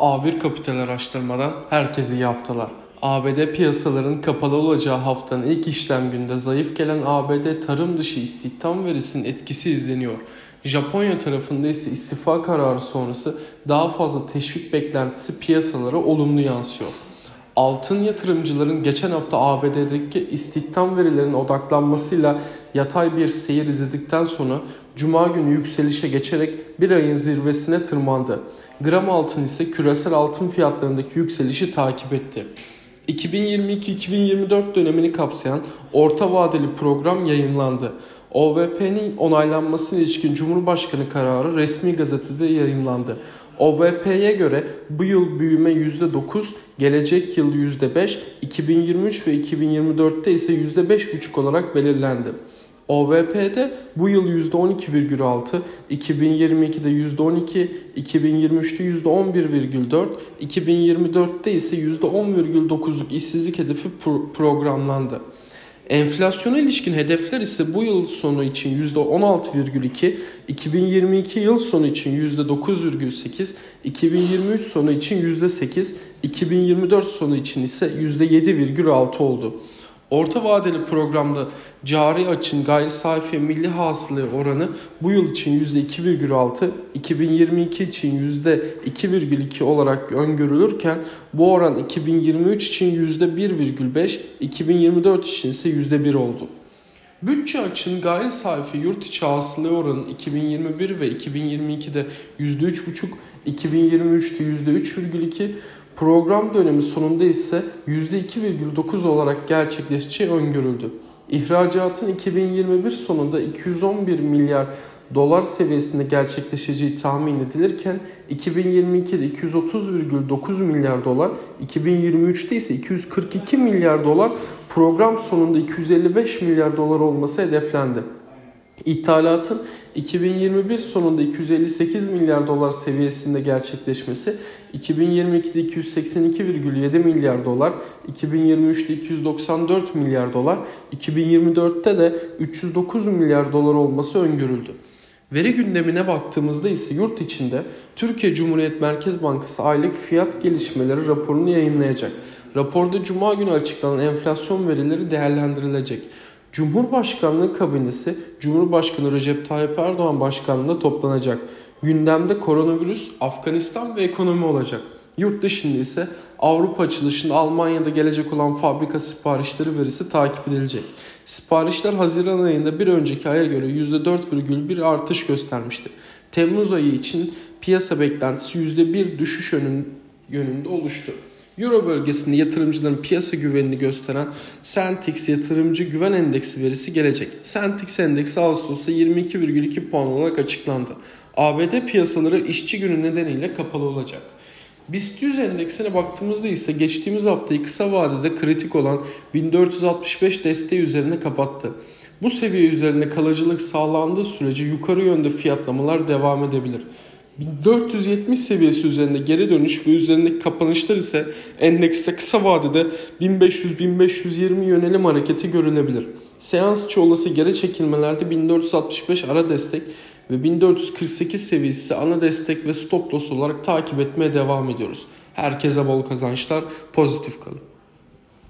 A1 Kapital araştırmadan herkese iyi haftalar. ABD piyasaların kapalı olacağı haftanın ilk işlem günde zayıf gelen ABD tarım dışı istihdam verisinin etkisi izleniyor. Japonya tarafında ise istifa kararı sonrası daha fazla teşvik beklentisi piyasalara olumlu yansıyor. Altın yatırımcıların geçen hafta ABD'deki istihdam verilerinin odaklanmasıyla yatay bir seyir izledikten sonra Cuma günü yükselişe geçerek bir ayın zirvesine tırmandı. Gram altın ise küresel altın fiyatlarındaki yükselişi takip etti. 2022-2024 dönemini kapsayan orta vadeli program yayınlandı. OVP'nin onaylanmasına ilişkin Cumhurbaşkanı kararı resmi gazetede yayınlandı. OVP'ye göre bu yıl büyüme %9, gelecek yıl %5, 2023 ve 2024'te ise %5,5 olarak belirlendi. OVP'de bu yıl %12,6, 2022'de %12, 2023'te %11,4, 2024'te ise %10,9'luk işsizlik hedefi programlandı. Enflasyona ilişkin hedefler ise bu yıl sonu için %16,2, 2022 yıl sonu için %9,8, 2023 sonu için %8, 2024 sonu için ise %7,6 oldu. Orta vadeli programda cari açın gayri safi milli hasıla oranı bu yıl için %2,6, 2022 için %2,2 olarak öngörülürken bu oran 2023 için %1,5, 2024 için ise %1 oldu. Bütçe açın gayri safi yurt içi hasıla oranı 2021 ve 2022'de %3,5, 2023'te %3,2, Program dönemi sonunda ise %2,9 olarak gerçekleşeceği öngörüldü. İhracatın 2021 sonunda 211 milyar dolar seviyesinde gerçekleşeceği tahmin edilirken 2022'de 230,9 milyar dolar, 2023'te ise 242 milyar dolar, program sonunda 255 milyar dolar olması hedeflendi. İthalatın 2021 sonunda 258 milyar dolar seviyesinde gerçekleşmesi, 2022'de 282,7 milyar dolar, 2023'te 294 milyar dolar, 2024'te de 309 milyar dolar olması öngörüldü. Veri gündemine baktığımızda ise yurt içinde Türkiye Cumhuriyet Merkez Bankası aylık fiyat gelişmeleri raporunu yayınlayacak. Raporda cuma günü açıklanan enflasyon verileri değerlendirilecek. Cumhurbaşkanlığı kabinesi Cumhurbaşkanı Recep Tayyip Erdoğan başkanlığında toplanacak. Gündemde koronavirüs, Afganistan ve ekonomi olacak. Yurt dışında ise Avrupa açılışında Almanya'da gelecek olan fabrika siparişleri verisi takip edilecek. Siparişler Haziran ayında bir önceki aya göre %4,1 artış göstermişti. Temmuz ayı için piyasa beklentisi %1 düşüş yönünde oluştu. Euro bölgesinde yatırımcıların piyasa güvenini gösteren Sentix yatırımcı güven endeksi verisi gelecek. Sentix endeksi Ağustos'ta 22,2 puan olarak açıklandı. ABD piyasaları işçi günü nedeniyle kapalı olacak. BIST 100 endeksine baktığımızda ise geçtiğimiz haftayı kısa vadede kritik olan 1465 desteği üzerine kapattı. Bu seviye üzerinde kalıcılık sağlandığı sürece yukarı yönde fiyatlamalar devam edebilir. 1470 seviyesi üzerinde geri dönüş ve üzerindeki kapanışlar ise endekste kısa vadede 1500-1520 yönelim hareketi görülebilir. Seans içi olası geri çekilmelerde 1465 ara destek ve 1448 seviyesi ana destek ve stop loss olarak takip etmeye devam ediyoruz. Herkese bol kazançlar, pozitif kalın.